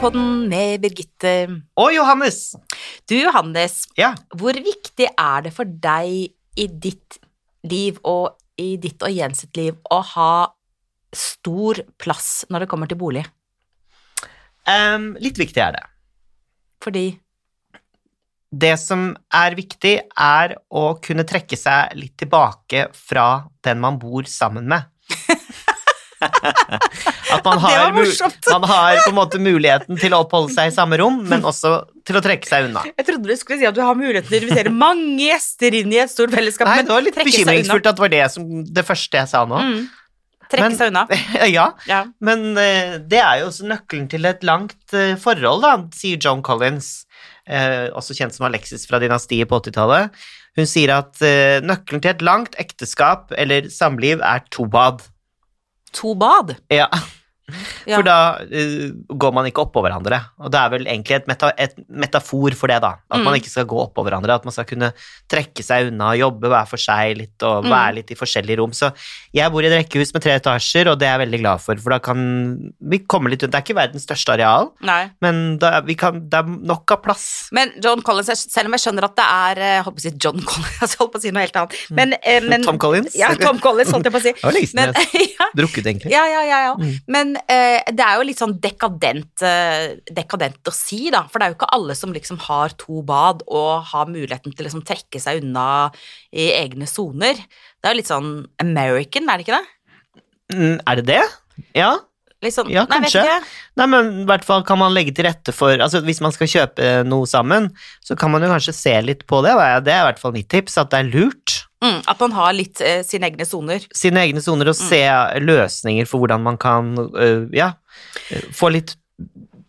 Til med Birgitte. Og Johannes! Du, Johannes, Ja. hvor viktig er det for deg i ditt liv og i ditt og Jens sitt liv å ha stor plass når det kommer til bolig? Um, litt viktig er det. Fordi Det som er viktig, er å kunne trekke seg litt tilbake fra den man bor sammen med. At man har, man har på en måte muligheten til å oppholde seg i samme rom, men også til å trekke seg unna. Jeg trodde du skulle si at du har muligheten til å invitere mange gjester inn i et stort fellesskap, Nei, men det var litt bekymringsfullt at det var det, som, det første jeg sa nå. Mm. Trekke Men- seg unna. ja, Ja. men uh, det er jo også nøkkelen til et langt uh, forhold, da, sier Joan Collins, uh, også kjent som Alexis fra Dynastiet på 80-tallet. Hun sier at nøkkelen til et langt ekteskap eller samliv er to bad. To bad. Ja, Ja. for da uh, går man ikke oppå hverandre. Og det er vel egentlig et, meta et metafor for det, da. At Mm. man ikke skal gå oppå hverandre, at man skal kunne trekke seg unna jobbe hver for seg litt, og Mm. være litt i forskjellige rom. Så jeg bor i et rekkehus med tre etasjer, og det er jeg veldig glad for, for da kan vi komme litt rundt. Det er ikke verdens største areal, Nei. men da, vi kan, det er nok av plass. Men John Collins, selv om jeg skjønner at det er eh, Jeg holdt på å si John Collins, jeg holdt på å si noe helt annet. Men, eh, men Tom Collins? Ja, Tom Collins, holdt jeg på å si. Det var lenge siden jeg har drukket, egentlig. ja, ja, ja, ja. Mm. Men eh, det er jo litt sånn dekadent, eh, dekadent å si, da. For det er jo ikke alle som liksom har to bad og har muligheten til å liksom trekke seg unna i egne soner. Det er jo litt sånn American, er det ikke det? Mm, er det det? Ja. Sånn, Ja, kanskje. Nei, Nei, men i hvert fall kan man legge til rette for Altså, hvis man skal kjøpe noe sammen, så kan man jo kanskje se litt på det. Det er i hvert fall mitt tips, at det er lurt. Mm, at man har litt eh, sine egne soner. Sine egne soner og se løsninger for hvordan man kan uh, ja, øh, få litt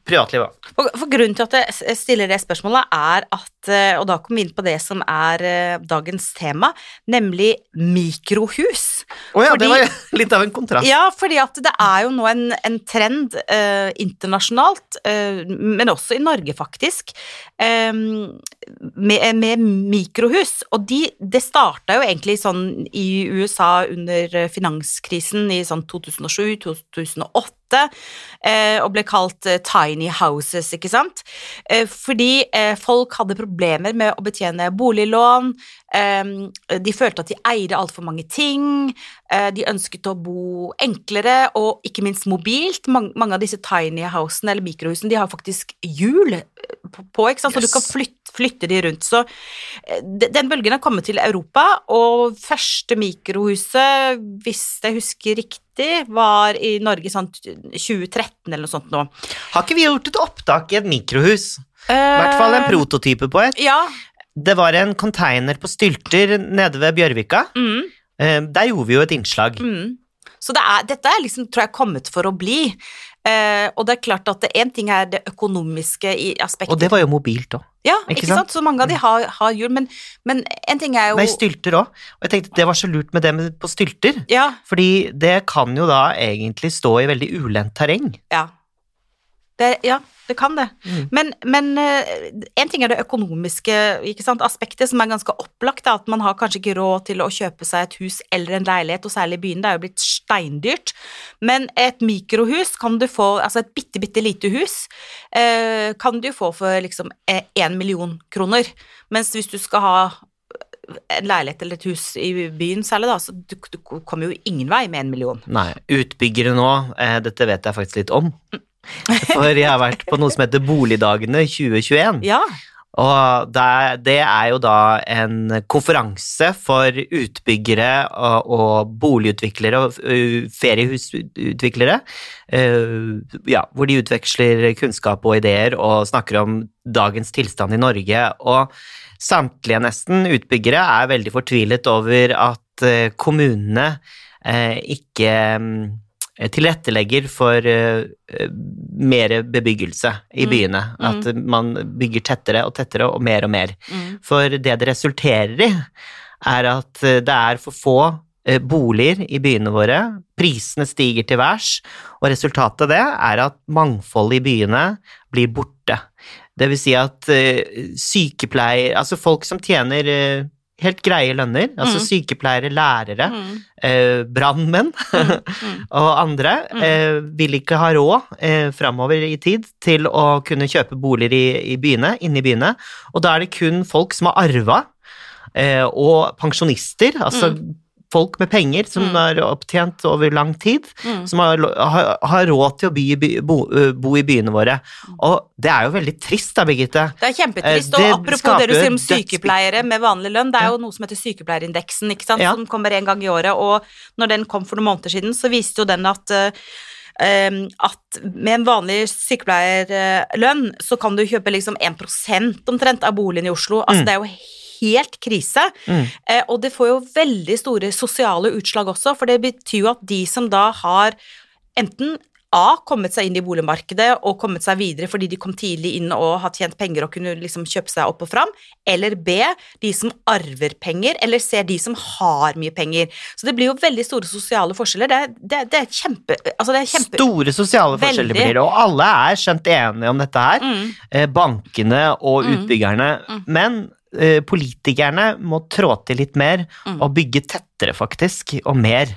privatliv. da. For, for grunnen til at jeg stiller det spørsmålet, er at eh, Og da kommer vi inn på det som er uh, dagens tema, nemlig mikrohus. Å ja, Fordi- det var litt av en kontrast. Ja, fordi at det er jo nå en, en trend eh, internasjonalt, eh, men også i Norge faktisk, eh, med, med mikrohus. Og de, det starta jo egentlig sånn i USA under finanskrisen i sånn 2007-2008, eh, og ble kalt eh, tiny houses, ikke sant? Eh, fordi folk hadde problemer med å betjene boliglån, de følte at de eide altfor mange ting, Eh, De ønsket å bo enklere og ikke minst mobilt. Mange, av disse tiny housene eller mikrohusene de har faktisk hjul eh, på, ikke sant? så du kan flytte, flytte de rundt. Så eh, den bølgen har kommet til Europa, og første mikrohuset, hvis jeg husker riktig, var i Norge sånn 2013 eller noe sånt nå. Har ikke vi gjort et opptak i et mikrohus? I hvert fall en prototype på et. Ja. Det var en container på stylter nede ved Bjørvika. Mm, Eh, Der gjorde vi jo et innslag. mm. Så det er, dette er liksom, tror jeg, kommet for å bli. Eh, og det er klart at én ting er det økonomiske i aspektet. Og det var jo mobilt òg. Ja, Ikke ikke, sant? sant? Så mange av de har, har hjul, men, men en ting er jo Nei, stylter òg. Og jeg tenkte det var så lurt med det med på stylter. Ja, Fordi det kan jo da egentlig stå i veldig ulendt terreng. ja. Det, ja, det kan det. Mm. Men, men eh, en ting er det økonomiske ikke sant, aspektet, som er ganske opplagt. At man har kanskje ikke råd til å kjøpe seg et hus eller en leilighet, og særlig i byen. Det er jo blitt steindyrt. Men et mikrohus kan du få, altså et bitte, bitte lite hus, eh, kan du få for liksom én million kroner. Mens hvis du skal ha en leilighet eller et hus i byen særlig, da, så du, du kommer jo ingen vei med en million. Nei, utbyggere nå, eh, dette vet jeg faktisk litt om. For jeg har vært på noe som heter Boligdagene 2021. Ja, Og det, er- det er jo da en konferanse for utbyggere og, boligutviklere og feriehusutviklere, ø, ja, hvor de utveksler kunnskap og ideer og snakker om dagens tilstand i Norge. Og samtlige nesten utbyggere er veldig fortvilet over at kommunene eh, ikke tilrettelegger for eh, mer bebyggelse i Mm. byene. At man bygger tettere og tettere og mer og mer. mm. For det det resulterer i, er at eh, det er for få eh, boliger i byene våre. Prisene stiger til værs, og resultatet av det er at mangfoldet i byene blir borte. Det vil si at eh, sykepleier Altså folk som tjener eh, helt greie lønner. Altså Mm. sykepleiere, lærere, Mm, eh, brannmenn mm, mm. og andre Mm. eh, vil ikke ha råd eh, framover i tid til å kunne kjøpe boliger i, i byene, inne i byene. Og da er det kun folk som har arva, eh, og pensjonister, altså folk med penger som Mm. er opptjent over lang tid, Mm. som har, har, har råd til å by, by, bo, bo i byene våre. Og det er jo veldig trist da, Birgitte. Det er kjempetrist. Eh, det og apropos det du sier om sykepleiere med vanlig lønn, det er jo noe som heter sykepleierindeksen, ikke sant, Ja. som kommer en gang i året, og når den kom for noen måneder siden, så viste jo den at at med en vanlig sykepleierlønn så kan du kjøpe liksom 1% omtrent av boligen i Oslo. Altså Mm. det er jo helt krise. Mm. Eh, og det får jo veldig store sosiale utslag også, for det betyr jo at de som da har enten A. kommet seg inn i boligmarkedet og kommet seg videre fordi de kom tidlig inn og har tjent penger og kunne liksom kjøpe seg opp og fram, eller B. de som arver penger, eller C. de som har mye penger. Så det blir jo veldig store sosiale forskjeller. Det, det, det er kjempe... Altså det er kjempe... Store sosiale forskjeller Veldig. blir det, og alle er skjønt enige om dette her. Mm, eh, bankene og Mm. utbyggerne. Mm. Men eh, politikerne må trå til litt mer Mm. og bygge tettere, faktisk, og mer.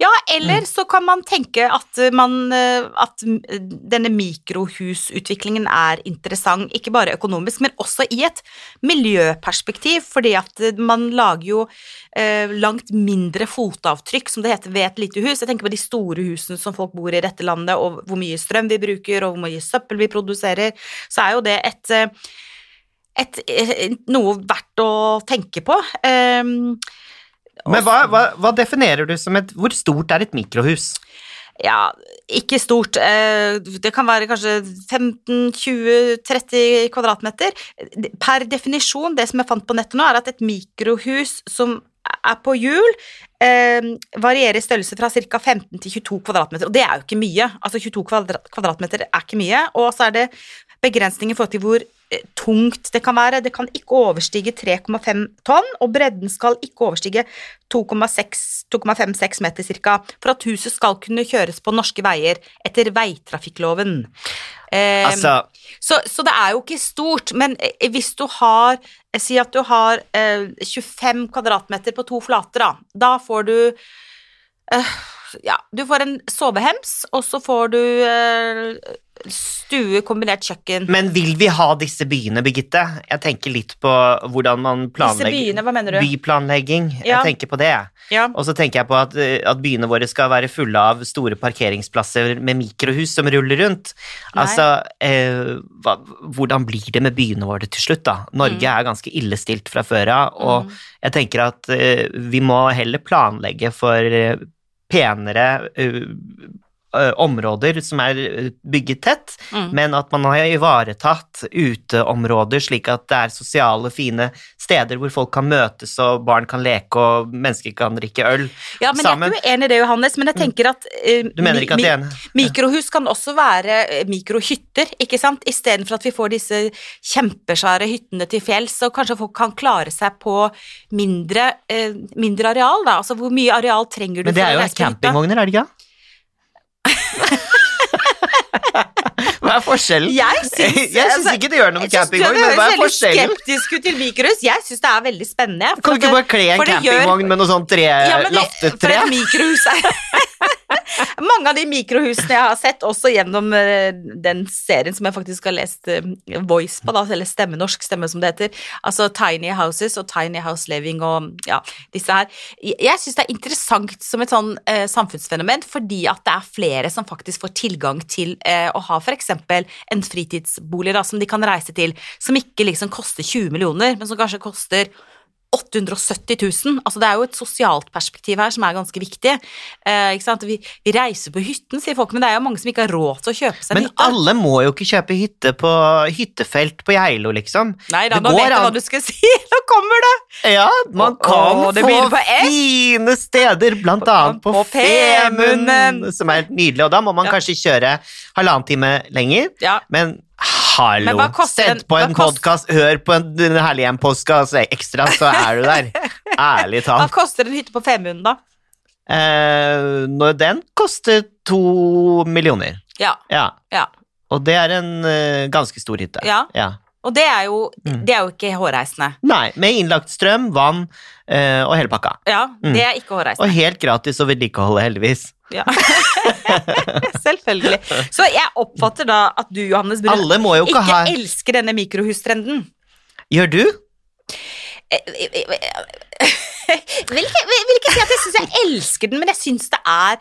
Ja, eller så kan man tenke at, man, eh, at denne mikrohusutviklingen er interessant, ikke bare økonomisk, men også i et miljøperspektiv, fordi at man lager jo eh, langt mindre fotavtrykk, som det heter, ved et lite hus. Jeg tenker på de store husene som folk bor i dette landet, og hvor mye strøm vi bruker, og hvor mye søppel vi produserer, så er jo det et eh, et, noe verdt å tenke på. Um, Men hva, hva, hva definerer du som et Hvor stort er et mikrohus? Ja, ikke stort. Eh, Det kan være kanskje 15-20-30 kvadratmeter. Per definisjon, det som jeg fant på nettet nå, er at et mikrohus som er på hjul, eh, varierer i størrelse fra ca. 15 til 22 kvadratmeter. Og det er jo ikke mye. Altså 22 kvadra kvadratmeter er ikke mye. Og så er det begrensninger i forhold til hvor eh, tungt det kan være. Det kan ikke overstige 3,5 tonn, og bredden skal ikke overstige 2,56 meter ca. For at huset skal kunne kjøres på norske veier etter veitrafikkloven. Eh, Altså, så, så det er jo ikke stort, men eh, hvis du har eh, Si at du har eh, 25 kvadratmeter på to flater, da. Da får du eh, Ja, du får en sovehems, og så får du eh, stue kombinert kjøkken. men vil vi ha disse byene, Birgitte? Jeg tenker litt på hvordan man planlegger Disse byene, hva mener du? Byplanlegging. Ja. Jeg tenker på det. Ja. Og så tenker jeg på at, eh, at byene våre skal være fulle av store parkeringsplasser med mikrohus som ruller rundt. Nei. Altså, eh, hva, hvordan blir det med byene våre til slutt, da? Norge Mm. er ganske illestilt fra før av, og Mm. jeg tenker at eh, vi må heller planlegge for eh, penere eh, områder som er bygget tett, Mm. men at man har ivaretatt uteområder slik at det er sosiale, fine steder hvor folk kan møtes og barn kan leke og mennesker kan drikke øl. Ja, men sammen. Jeg er ikke uenig i det, Johannes, men jeg tenker at uh, Du mener ikke at det er enig? Mikrohus kan også være mikrohytter, ikke sant? Istedenfor at vi får disse kjempesvære hyttene til fjells, så kanskje folk kan klare seg på mindre, uh, mindre areal, da. Altså hvor mye areal trenger du Men det er jo campingvogner, er det ikke? Hva er forskjellen? Jeg syns, Jeg syns ikke det gjør noe med campingvogn, men hva er forskjellen? skeptisk ut til mikrohus. Jeg syns det er veldig spennende. for Kan du ikke bare kle en campingvogn gjør- med noe sånn tre, Ja, det- For et mikrohus er Mange av de mikrohusene jeg har sett, også gjennom eh, den serien som jeg faktisk har lest eh, Voice på, da, eller Stemme norsk, stemme som det heter, altså Tiny Houses og Tiny House Living og ja, disse her. Jeg syns det er interessant som et sånn eh, samfunnsfenomen, fordi at det er flere som faktisk får tilgang til eh, å ha f.eks. en fritidsbolig da, som de kan reise til, som ikke liksom koster 20 millioner, men som kanskje koster 870 000. Altså det er jo et sosialt perspektiv her som er ganske viktig. Eh? Vi, vi reiser på hytten, sier folk, men det er jo mange som ikke har råd til å kjøpe seg en Men hytte. alle må jo ikke kjøpe hytte på hyttefelt på Geilo, liksom. Nei da, nå vet jeg an. hva du skal si! Nå kommer det! Ja, man kan Åh, få fine steder, blant annet på, På. Femunden, som er helt nydelig, og da må man Ja. kanskje kjøre halvannen time lenger, Ja, men hallo, hva sett på en podkast, hør på en en herlig en podcast ekstra, så er du der. Ærlig talt. Hva koster en hytte på Femunden, da? Eh, når den koster to millioner. Ja, Ja. ja. Og det er en uh, ganske stor hytte. Ja. ja. Og det er jo, Mm. det er jo ikke hårreisende. Nei, med innlagt strøm, vann eh, og hele pakka. Ja, Mm. det er ikke Og helt gratis å vedlikeholde, heldigvis. Ja. Selvfølgelig. Så jeg oppfatter da at du, Johannes Brun, ikke ikke ha elsker denne mikrohustrenden. Gjør du? Vil ikke, vil ikke si at jeg syns jeg elsker den, men jeg syns det er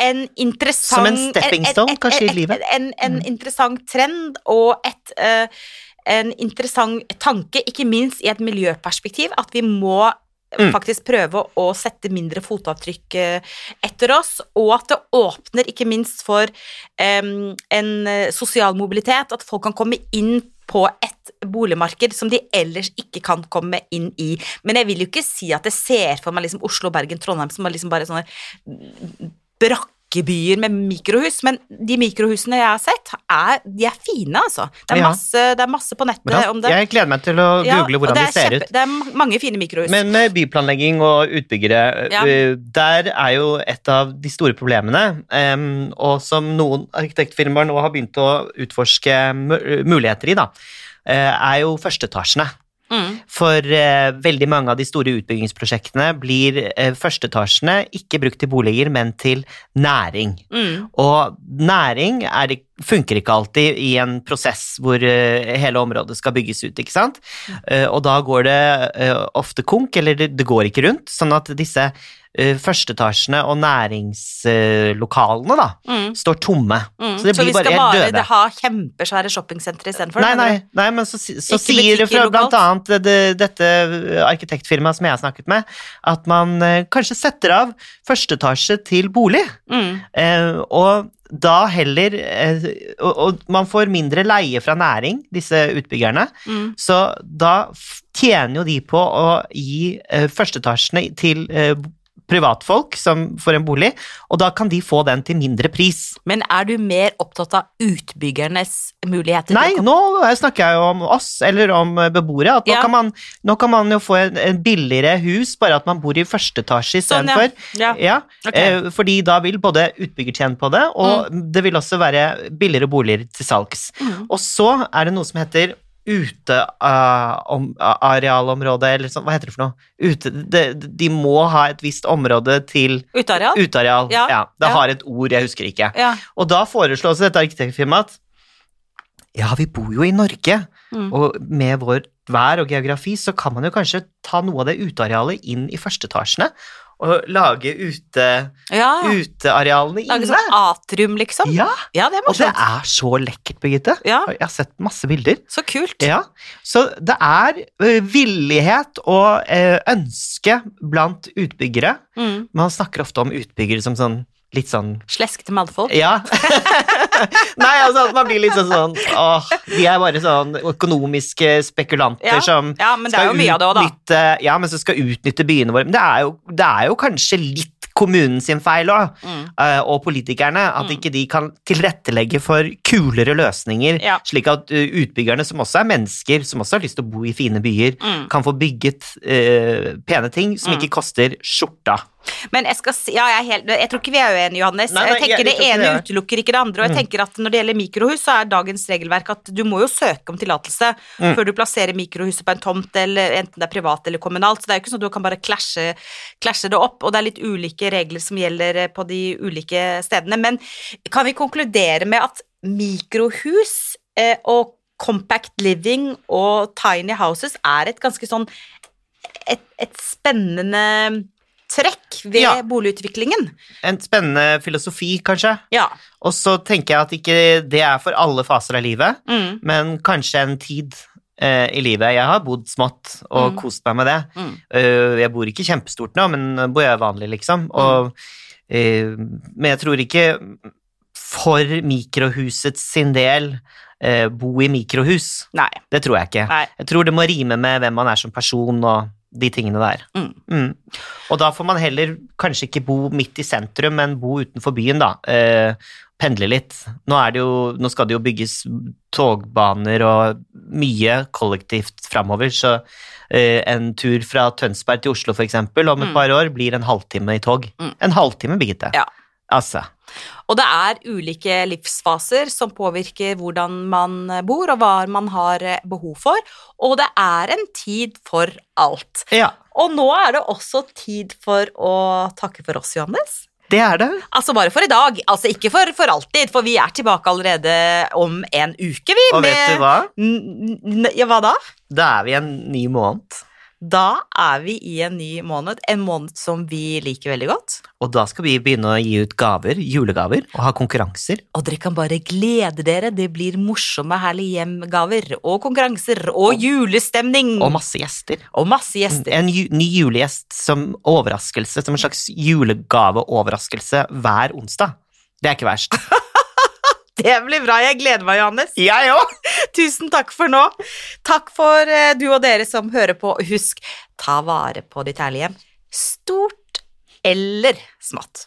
en interessant Som en stepping stone, kanskje, i livet? En, en Mm. interessant trend og et, uh, en interessant tanke, ikke minst i et miljøperspektiv, at vi må Mm. faktisk prøve å sette mindre fotavtrykk eh, etter oss, og at det åpner ikke minst for um, en eh, sosial mobilitet, at folk kan komme inn på et boligmarked som de ellers ikke kan komme inn i. Men jeg vil jo ikke si at jeg ser for meg liksom Oslo, Bergen, Trondheim som er liksom bare sånne brakkebyer med mikrohus, men de mikrohusene jeg har sett, er, de er fine, altså. Det er, Ja. masse, det er masse på nettet da, om det. Jeg gleder meg til å google ja, hvordan de er ser kjempe- ut. Det er mange fine mikrohus. Men med byplanlegging og utbyggere, Ja. eh, der er jo et av de store problemene, um, og som noen arkitektfirmaer nå har begynt å utforske muligheter i, da, eh, er jo førsteetasjene. Mm. For eh, veldig mange av de store utbyggingsprosjektene blir eh, førsteetasjene ikke brukt til boliger, men til næring. Mm. Og næring er, funker ikke alltid i en prosess hvor eh, hele området skal bygges ut, ikke sant? Eh, og da går det eh, ofte konk, eller det, det går ikke rundt, sånn at disse uh, førsteetasjene og næringslokalene da, Mm. står tomme. Mm. Så det blir vi bare skal helt bare døde. ha kjempesvære shoppingsentre istedenfor? Nei, nei, nei, men så, så sier det fra blant annet det, dette arkitektfirmaet som jeg har snakket med, at man uh, kanskje setter av første etasje til bolig. Mm. Uh, og da heller og, og man får mindre leie fra næring, disse utbyggerne. Mm. Så da tjener jo de på å gi førsteetasjene til privatfolk som får en bolig, og da kan de få den til mindre pris. Men er du mer opptatt av utbyggernes muligheter? Nei, nå snakker jeg jo om oss, eller om beboere. At nå, Ja. kan man, nå kan man jo få en, en billigere hus, bare at man bor i første etasje Sånn, ja. Ja. Ja, Ok. eh, fordi da vil både utbygger tjene på det, og det vil også være billigere boliger til salgs. Mm. Og så er det noe som heter utearealområde, eller sånn, hva heter det for noe? Ute, de, de må ha et visst område til Uteareal? uteareal. Ja, det ja. har et ord, jeg husker ikke. Ja. Og da foreslår også dette arkitektfirmaet at ja, vi bor jo i Norge, Mm. og med vårt vær og geografi så kan man jo kanskje ta noe av det utearealet inn i førsteetasjene, og lage ute, ja. utearealene Lage inne. sånn atrium, liksom? Ja, Ja, det er og det er så lekkert, Birgitte. Ja, Jeg har sett masse bilder. så kult. Ja, så det er villighet og ønske blant utbyggere. Mm. Man snakker ofte om utbyggere som sånn litt sånn Sleskete mannfolk. Ja. Nei, altså at man blir litt sånn sånn Åh, de er bare sånn økonomiske spekulanter Ja, som Ja, men det skal av det utnytte Ja, men som skal utnytte byene våre. Men det er jo, det er jo kanskje litt kommunen sin feil òg, Mm. og politikerne. At Mm. ikke de kan tilrettelegge for kulere løsninger, Ja. slik at utbyggerne, som også er mennesker, som også har lyst til å bo i fine byer, Mm. kan få bygget uh, pene ting som Mm. ikke koster skjorta. Men jeg skal ja, jeg, helt, jeg tror ikke vi er uenige, Johannes. Nei, nei, jeg tenker jeg- Det ene det. utelukker ikke det andre. Og jeg Mm. tenker at Når det gjelder mikrohus, så er dagens regelverk at du må jo søke om tillatelse Mm. før du plasserer mikrohuset på en tomt, eller enten det er privat eller kommunalt. Så det er jo ikke sånn at du kan bare klasje, klasje det opp. Og det er litt ulike regler som gjelder eh, på de ulike stedene. Men kan vi konkludere med at mikrohus eh, og compact living og tiny houses er et ganske sånn et, et spennende trekk ved Ja. boligutviklingen. En spennende filosofi, kanskje. Ja. Og så tenker jeg at ikke det er for alle faser av livet, Mm. men kanskje en tid eh, i livet. Jeg har bodd smått og Mm. kost meg med det. Mm. Uh, jeg bor ikke kjempestort nå, men bor jeg vanlig, liksom. Og, uh, men jeg tror ikke for mikrohusets sin del eh, bo i mikrohus. Nei. Det tror jeg ikke. Nei. Jeg tror det må rime med hvem man er som person og de tingene der. Mm. Mm. Og da får man heller kanskje ikke bo midt i sentrum, men bo utenfor byen, da. Eh, pendle litt. Nå, det jo, nå skal det jo bygges togbaner og mye kollektivt framover, så eh, en tur fra Tønsberg til Oslo eksempel, om et Mm. par år blir en halvtime i tog. Mm. En halvtime, Birgitte. Ja. Altså. Og det er ulike livsfaser som påvirker hvordan man bor, og hva man har eh, behov for. Og det er en tid for alt. Ja, Og nå er det også tid for å takke for oss, Johannes. det er det. Altså bare for i dag, altså ikke for, for alltid, for vi er tilbake allerede om en uke, vi. Og vet du hva? Ja, hva da? Da er vi en ny måned. Da er vi i en ny måned, en måned som vi liker veldig godt. Og da skal vi begynne å gi ut gaver, julegaver, og ha konkurranser. Og dere kan bare glede dere, det blir morsomme Herlig hjem-gaver og konkurranser og julestemning Og masse gjester. og masse gjester. En ju ny julegjest som overraskelse, som en slags julegaveoverraskelse hver onsdag. Det er ikke verst. Det blir bra, jeg gleder meg, Johannes. Jeg òg! Tusen takk for nå. Takk for eh, du og dere som hører på. Husk, ta vare på ditt herlige hjem. Stort eller smått.